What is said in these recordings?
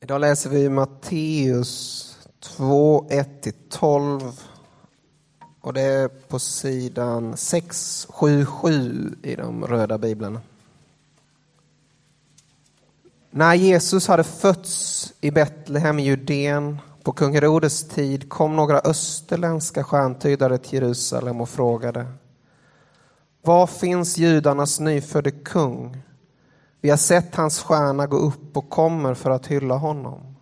Idag läser vi Matteus 2, 1-12. Och det är på sidan 677 i de röda biblarna. När Jesus hade fötts i Betlehem i Judeen på kung Herodes tid kom några österländska stjärntydare till Jerusalem och frågade Var finns judarnas nyfödde kung? Vi har sett hans stjärna gå upp och kommer för att hylla honom.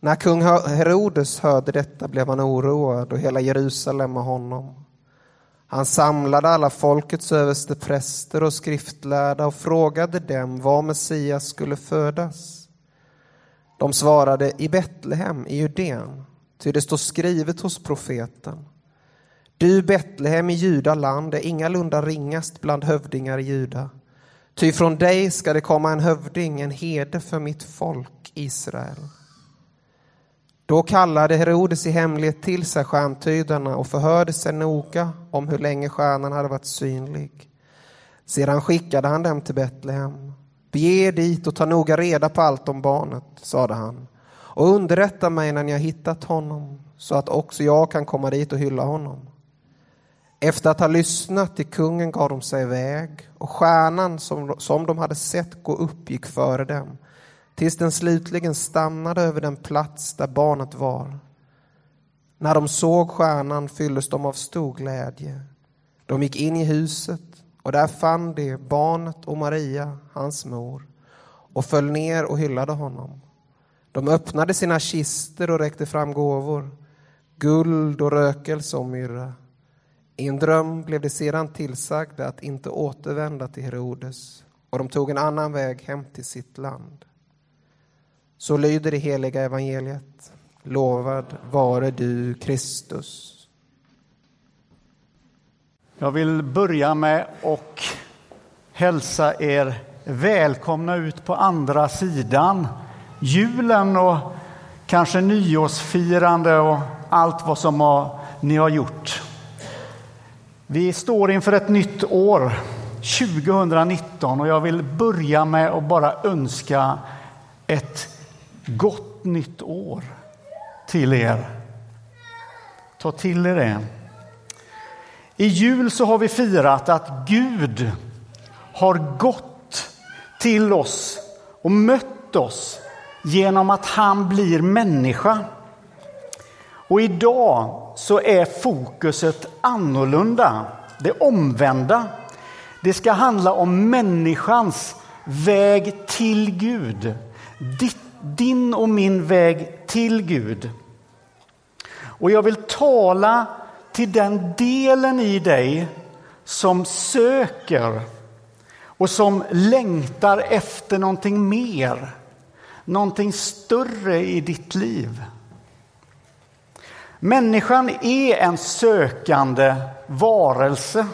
När kung Herodes hörde detta blev han oroad och hela Jerusalem med honom. Han samlade alla folkets överstepräster och skriftlärda och frågade dem var Messias skulle födas. De svarade i Betlehem i Judeen, ty det står skrivet hos profeten. Du Betlehem i Judaland är ingalunda ringast bland hövdingar i Juda. Ty från dig ska det komma en hövding, en herde för mitt folk Israel. Då kallade Herodes i hemlighet till sig stjärntydarna och förhörde sig noga om hur länge stjärnan hade varit synlig. Sedan skickade han dem till Betlehem. Bege dit och ta noga reda på allt om barnet, sade han, och underrätta mig när ni har hittat honom så att också jag kan komma dit och hylla honom. Efter att ha lyssnat till kungen gav de sig iväg och stjärnan som, som de hade sett gå upp gick före dem tills den slutligen stannade över den plats där barnet var. När de såg stjärnan fylldes de av stor glädje. De gick in i huset och där fann de barnet och Maria, hans mor, och föll ner och hyllade honom. De öppnade sina kister och räckte fram gåvor, guld och rökelse och myrra. I en dröm blev de sedan tillsagda att inte återvända till Herodes och de tog en annan väg hem till sitt land. Så lyder det heliga evangeliet. Lovad vare du, Kristus. Jag vill börja med att hälsa er välkomna ut på andra sidan julen och kanske nyårsfirande och allt vad som har, ni har gjort. Vi står inför ett nytt år, 2019, och jag vill börja med att bara önska ett gott nytt år till er. Ta till er det. I jul så har vi firat att Gud har gått till oss och mött oss genom att han blir människa. Och idag så är fokuset annorlunda, det omvända. Det ska handla om människans väg till Gud. Ditt din och min väg till Gud. Och jag vill tala till den delen i dig som söker och som längtar efter någonting mer, någonting större i ditt liv. Människan är en sökande varelse.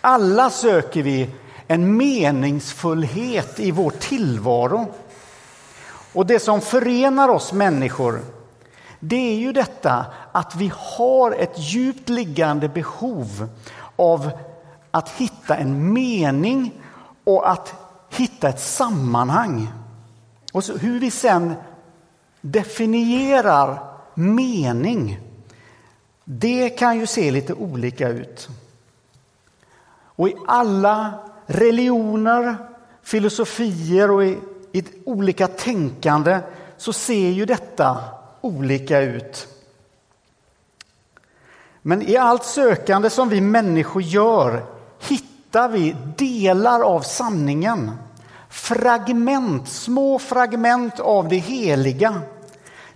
Alla söker vi en meningsfullhet i vår tillvaro. Och det som förenar oss människor, det är ju detta att vi har ett djupt liggande behov av att hitta en mening och att hitta ett sammanhang. Och hur vi sen definierar mening, det kan ju se lite olika ut. Och i alla religioner, filosofier och i i olika tänkande så ser ju detta olika ut. Men i allt sökande som vi människor gör hittar vi delar av sanningen. Fragment, små fragment av det heliga.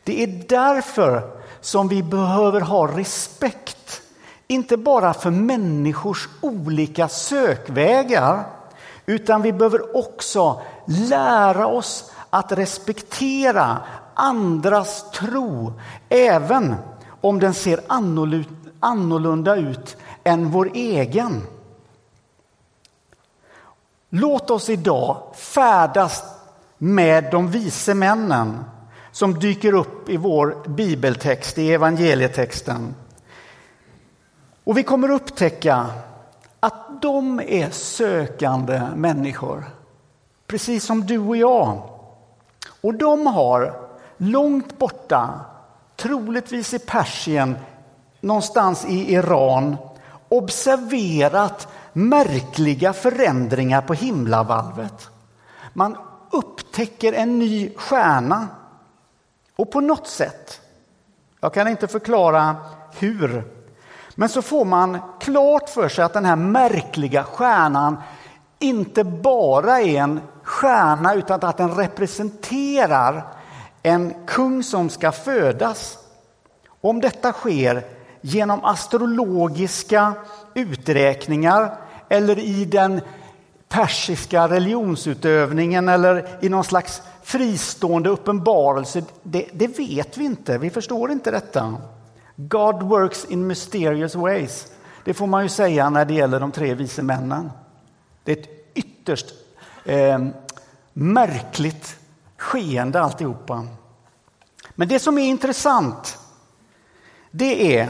Det är därför som vi behöver ha respekt. Inte bara för människors olika sökvägar utan vi behöver också lära oss att respektera andras tro även om den ser annorlunda ut än vår egen. Låt oss idag färdas med de vise männen som dyker upp i vår bibeltext, i evangelietexten. Och vi kommer upptäcka att de är sökande människor. Precis som du och jag. Och de har långt borta, troligtvis i Persien, någonstans i Iran, observerat märkliga förändringar på himlavalvet. Man upptäcker en ny stjärna. Och på något sätt, jag kan inte förklara hur, men så får man klart för sig att den här märkliga stjärnan inte bara är en stjärna utan att den representerar en kung som ska födas. Om detta sker genom astrologiska uträkningar eller i den persiska religionsutövningen eller i någon slags fristående uppenbarelse, det, det, vet vi inte. Vi förstår inte detta. God works in mysterious ways. Det får man ju säga när det gäller de tre vise männen. Det är ett ytterst eh, märkligt skeende alltihopa. Men det som är intressant, det är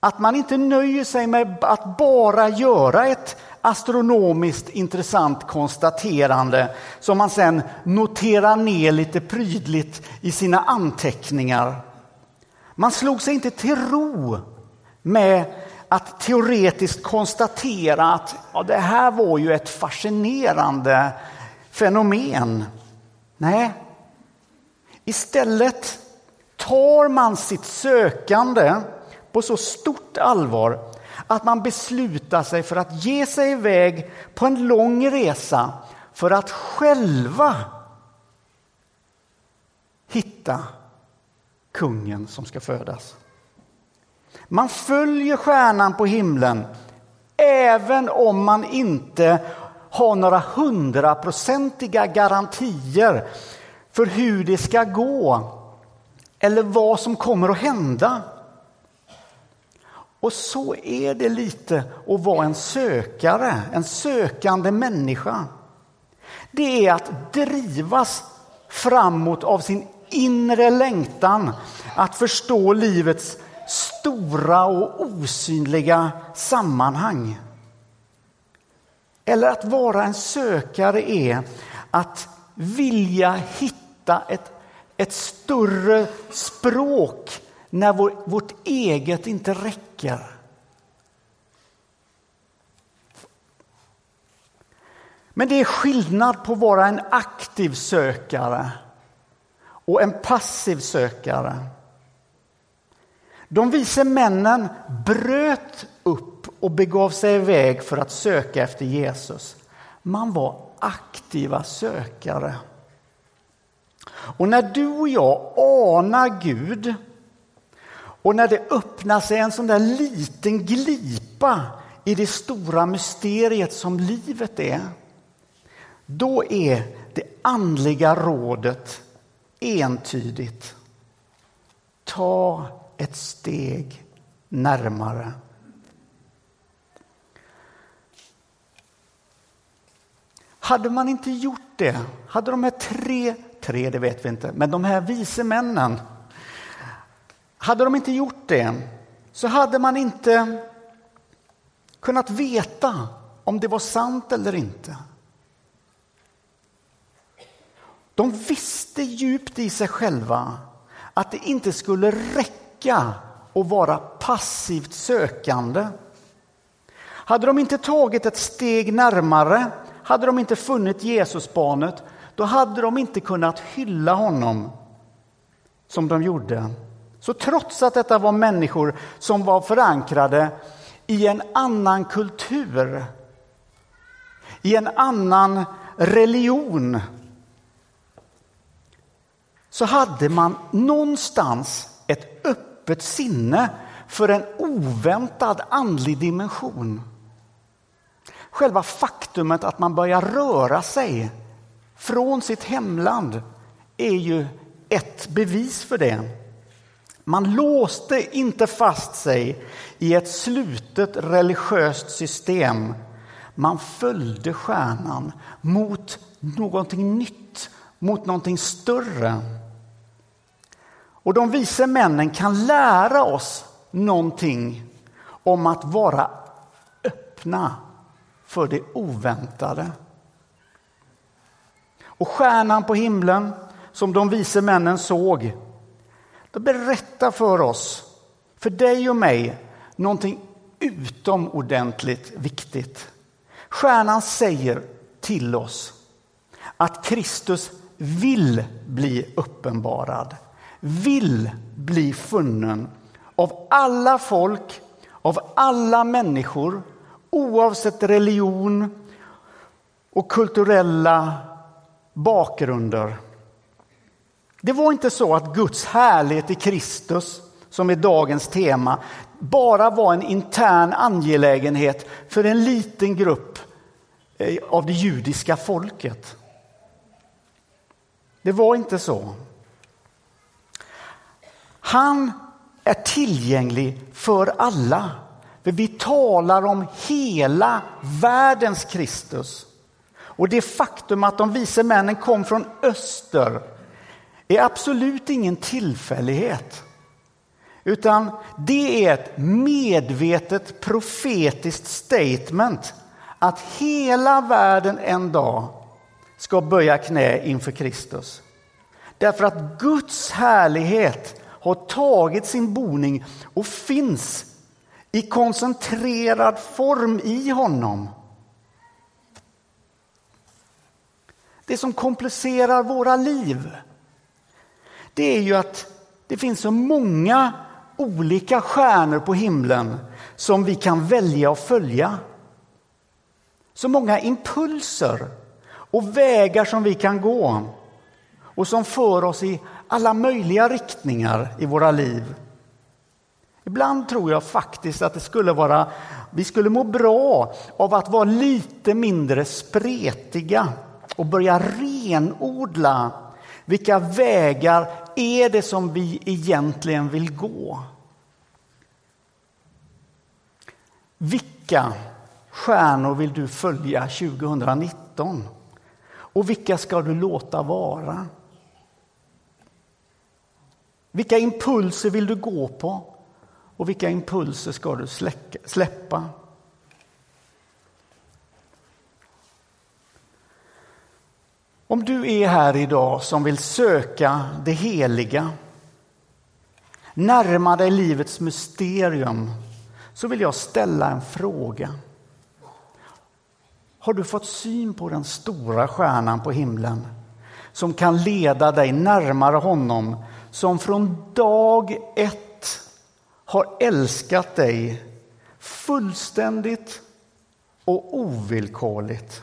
att man inte nöjer sig med att bara göra ett astronomiskt intressant konstaterande som man sen noterar ner lite prydligt i sina anteckningar. Man slog sig inte till ro med att teoretiskt konstatera att ja, det här var ju ett fascinerande fenomen. Nej, istället tar man sitt sökande på så stort allvar att man beslutar sig för att ge sig iväg på en lång resa för att själva hitta kungen som ska födas. Man följer stjärnan på himlen även om man inte har några hundraprocentiga garantier för hur det ska gå eller vad som kommer att hända. Och så är det lite att vara en sökare, en sökande människa. Det är att drivas framåt av sin inre längtan att förstå livets stora och osynliga sammanhang. Eller att vara en sökare är att vilja hitta ett, ett större språk när vår, vårt eget inte räcker. Men det är skillnad på att vara en aktiv sökare och en passiv sökare. De vise männen bröt upp och begav sig iväg för att söka efter Jesus. Man var aktiva sökare. Och när du och jag anar Gud och när det öppnar sig en sån där liten glipa i det stora mysteriet som livet är, då är det andliga rådet entydigt. Ta ett steg närmare. Hade man inte gjort det, hade de här tre, tre det vet vi inte, men de här vise männen hade de inte gjort det så hade man inte kunnat veta om det var sant eller inte. De visste djupt i sig själva att det inte skulle räcka att vara passivt sökande. Hade de inte tagit ett steg närmare, hade de inte funnit Jesusbarnet, då hade de inte kunnat hylla honom som de gjorde. Så trots att detta var människor som var förankrade i en annan kultur, i en annan religion, så hade man någonstans ett öppet sinne för en oväntad andlig dimension. Själva faktumet att man börjar röra sig från sitt hemland är ju ett bevis för det. Man låste inte fast sig i ett slutet religiöst system. Man följde stjärnan mot någonting nytt, mot någonting större. Och de vise männen kan lära oss någonting om att vara öppna för det oväntade. Och stjärnan på himlen som de vise männen såg, de berättar för oss, för dig och mig, någonting utomordentligt viktigt. Stjärnan säger till oss att Kristus vill bli uppenbarad, vill bli funnen av alla folk, av alla människor, oavsett religion och kulturella bakgrunder. Det var inte så att Guds härlighet i Kristus, som är dagens tema, bara var en intern angelägenhet för en liten grupp eh, av det judiska folket. Det var inte så. Han är tillgänglig för alla. För vi talar om hela världens Kristus. Och det faktum att de vise männen kom från öster är absolut ingen tillfällighet. Utan det är ett medvetet profetiskt statement att hela världen en dag ska böja knä inför Kristus. Därför att Guds härlighet har tagit sin boning och finns i koncentrerad form i honom. Det som komplicerar våra liv det är ju att det finns så många olika stjärnor på himlen som vi kan välja att följa. Så många impulser och vägar som vi kan gå och som för oss i alla möjliga riktningar i våra liv. Ibland tror jag faktiskt att det skulle vara, vi skulle må bra av att vara lite mindre spretiga och börja renodla vilka vägar är det som vi egentligen vill gå? Vilka stjärnor vill du följa 2019? Och vilka ska du låta vara? Vilka impulser vill du gå på? Och vilka impulser ska du släppa? Om du är här idag som vill söka det heliga, närma dig livets mysterium, så vill jag ställa en fråga. Har du fått syn på den stora stjärnan på himlen som kan leda dig närmare honom som från dag ett har älskat dig fullständigt och ovillkorligt?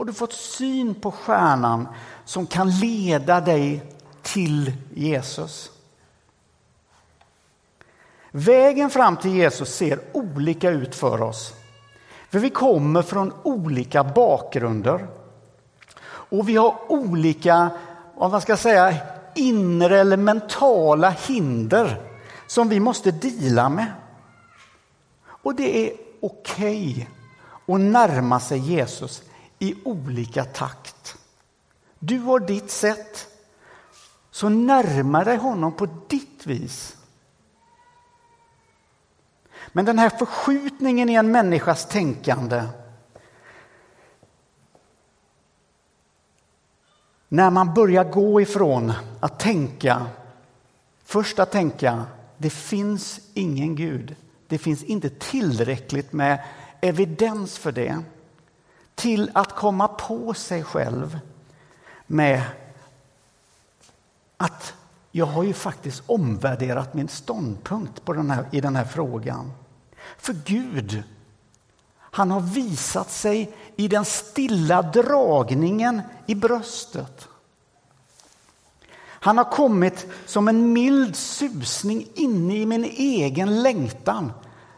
Och du fått syn på stjärnan som kan leda dig till Jesus? Vägen fram till Jesus ser olika ut för oss. För vi kommer från olika bakgrunder. Och vi har olika, vad man ska säga, inre eller mentala hinder som vi måste dela med. Och det är okej okay att närma sig Jesus i olika takt. Du har ditt sätt, så närma dig honom på ditt vis. Men den här förskjutningen i en människas tänkande när man börjar gå ifrån att tänka, först att tänka det finns ingen Gud, det finns inte tillräckligt med evidens för det till att komma på sig själv med att jag har ju faktiskt omvärderat min ståndpunkt på den här, i den här frågan. För Gud, han har visat sig i den stilla dragningen i bröstet. Han har kommit som en mild susning inne i min egen längtan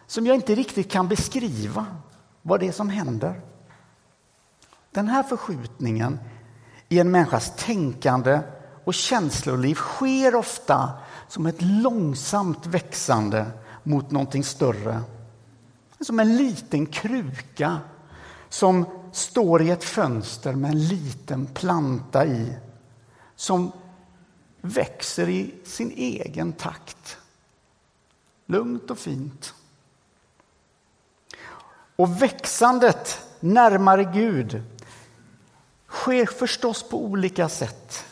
som jag inte riktigt kan beskriva vad det är som händer. Den här förskjutningen i en människas tänkande och känsloliv sker ofta som ett långsamt växande mot någonting större. Som en liten kruka som står i ett fönster med en liten planta i som växer i sin egen takt. Lugnt och fint. Och växandet närmare Gud sker förstås på olika sätt.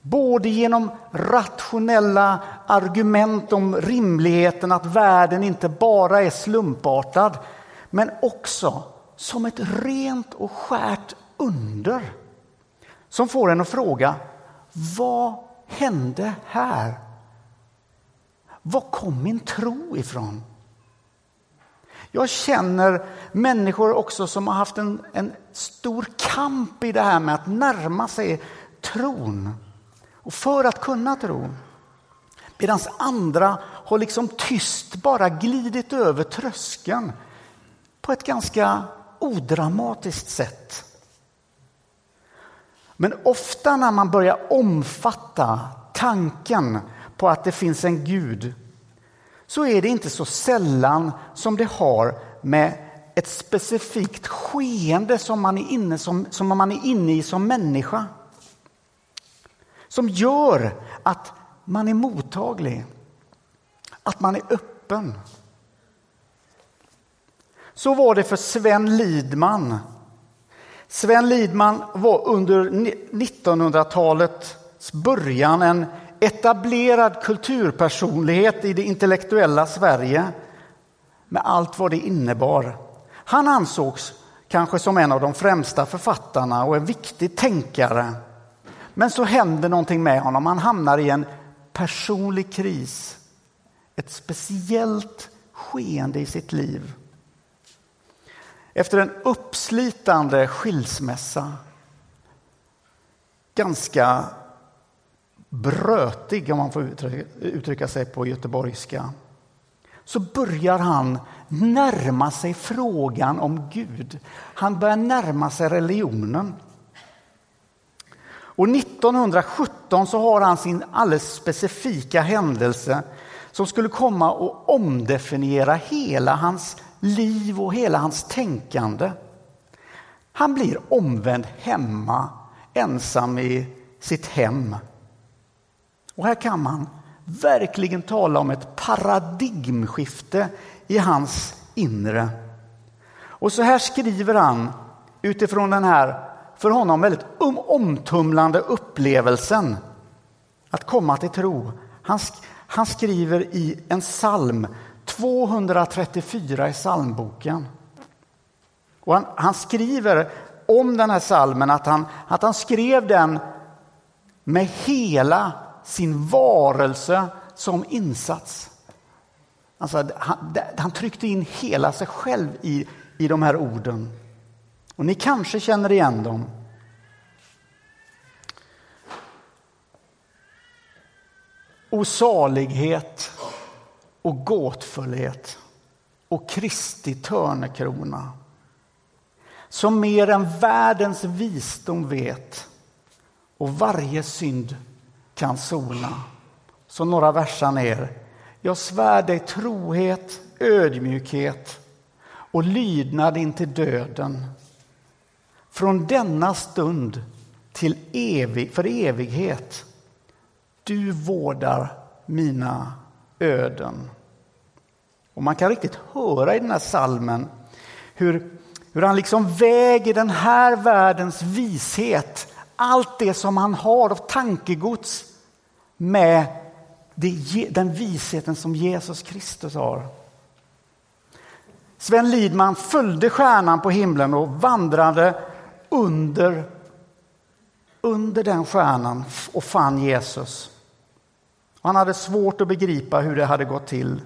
Både genom rationella argument om rimligheten att världen inte bara är slumpartad men också som ett rent och skärt under som får en att fråga vad hände här? Var kom min tro ifrån? Jag känner människor också som har haft en, en stor kamp i det här med att närma sig tron och för att kunna tro. Medan andra har liksom tyst bara glidit över tröskeln på ett ganska odramatiskt sätt. Men ofta när man börjar omfatta tanken på att det finns en Gud så är det inte så sällan som det har med ett specifikt skeende som man är inne, som, som man är inne i som människa. Som gör att man är mottaglig, att man är öppen. Så var det för Sven Lidman. Sven Lidman var under 1900-talets början en etablerad kulturpersonlighet i det intellektuella Sverige med allt vad det innebar. Han ansågs kanske som en av de främsta författarna och en viktig tänkare. Men så händer någonting med honom. Han hamnar i en personlig kris. Ett speciellt skeende i sitt liv. Efter en uppslitande skilsmässa ganska brötig, om man får uttrycka sig på göteborgska så börjar han närma sig frågan om Gud. Han börjar närma sig religionen. Och 1917 så har han sin alldeles specifika händelse som skulle komma att omdefiniera hela hans liv och hela hans tänkande. Han blir omvänd hemma, ensam i sitt hem. Och här kan man verkligen tala om ett paradigmskifte i hans inre. Och så här skriver han utifrån den här för honom väldigt omtumlande upplevelsen att komma till tro. Han, han skriver i en psalm 234 i psalmboken. Och han, han, skriver om den här salmen att han, att han skrev den med hela sin varelse som insats. Alltså, han, han tryckte in hela sig själv i, i de här orden. Och ni kanske känner igen dem. Osalighet och gåtfullhet och Kristi törnekrona som mer än världens visdom vet och varje synd kan sona. Så några versar ner. Jag svär dig trohet, ödmjukhet och lydnad intill döden. Från denna stund till evig, för evighet. Du vårdar mina öden. Och man kan riktigt höra i den här salmen hur, hur han liksom väger den här världens vishet, allt det som han har av tankegods med det, den visheten som Jesus Kristus har. Sven Lidman följde stjärnan på himlen och vandrade under, under den stjärnan och fann Jesus. Han hade svårt att begripa hur det hade gått till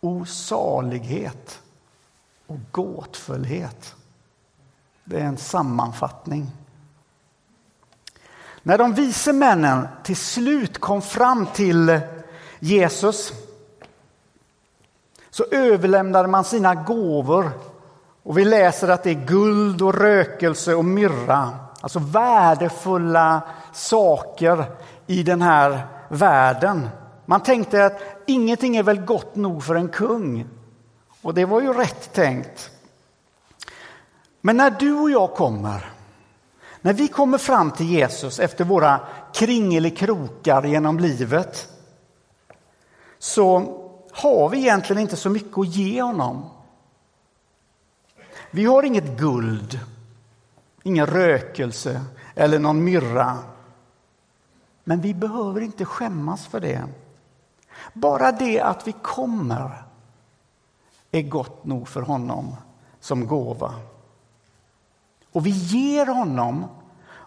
osalighet och gåtfullhet. Det är en sammanfattning. När de vise männen till slut kom fram till Jesus så överlämnade man sina gåvor. Och vi läser att det är guld och rökelse och myrra. Alltså värdefulla saker i den här världen. Man tänkte att ingenting är väl gott nog för en kung. Och det var ju rätt tänkt. Men när du och jag kommer, när vi kommer fram till Jesus efter våra kringelikrokar genom livet så har vi egentligen inte så mycket att ge honom. Vi har inget guld, ingen rökelse eller någon myrra. Men vi behöver inte skämmas för det. Bara det att vi kommer är gott nog för honom som gåva. Och vi ger honom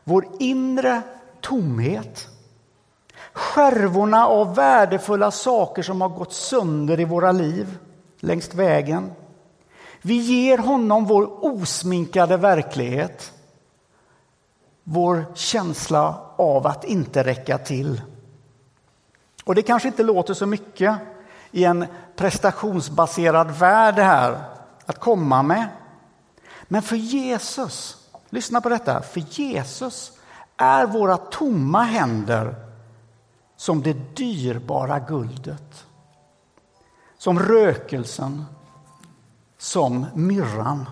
vår inre tomhet. Skärvorna av värdefulla saker som har gått sönder i våra liv längs vägen. Vi ger honom vår osminkade verklighet. Vår känsla av att inte räcka till. Och det kanske inte låter så mycket i en prestationsbaserad värld här att komma med. Men för Jesus, lyssna på detta, för Jesus är våra tomma händer som det dyrbara guldet. Som rökelsen, som myrran.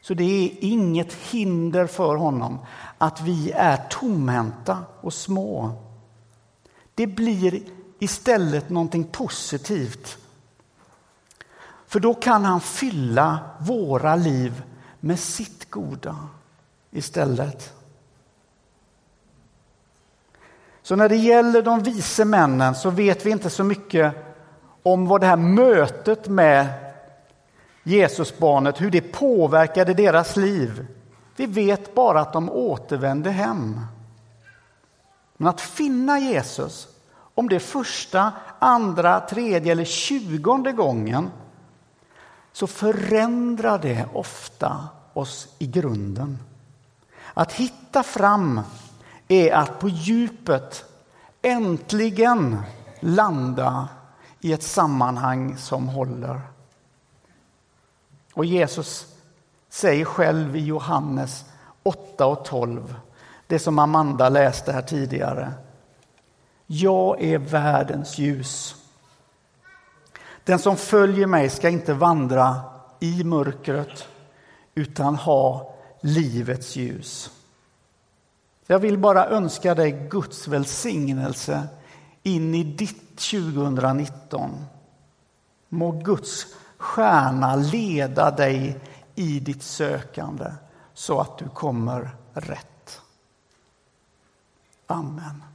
Så det är inget hinder för honom att vi är tomhänta och små. Det blir istället någonting positivt. För då kan han fylla våra liv med sitt goda istället. Så när det gäller de vise männen så vet vi inte så mycket om vad det här mötet med Jesusbarnet, hur det påverkade deras liv. Vi vet bara att de återvände hem. Men att finna Jesus, om det är första, andra, tredje eller tjugonde gången så förändrar det ofta oss i grunden. Att hitta fram är att på djupet äntligen landa i ett sammanhang som håller. Och Jesus säger själv i Johannes 8 och 12, det som Amanda läste här tidigare. Jag är världens ljus. Den som följer mig ska inte vandra i mörkret utan ha livets ljus. Jag vill bara önska dig Guds välsignelse in i ditt 2019. Må Guds stjärna leda dig i ditt sökande så att du kommer rätt. Amen.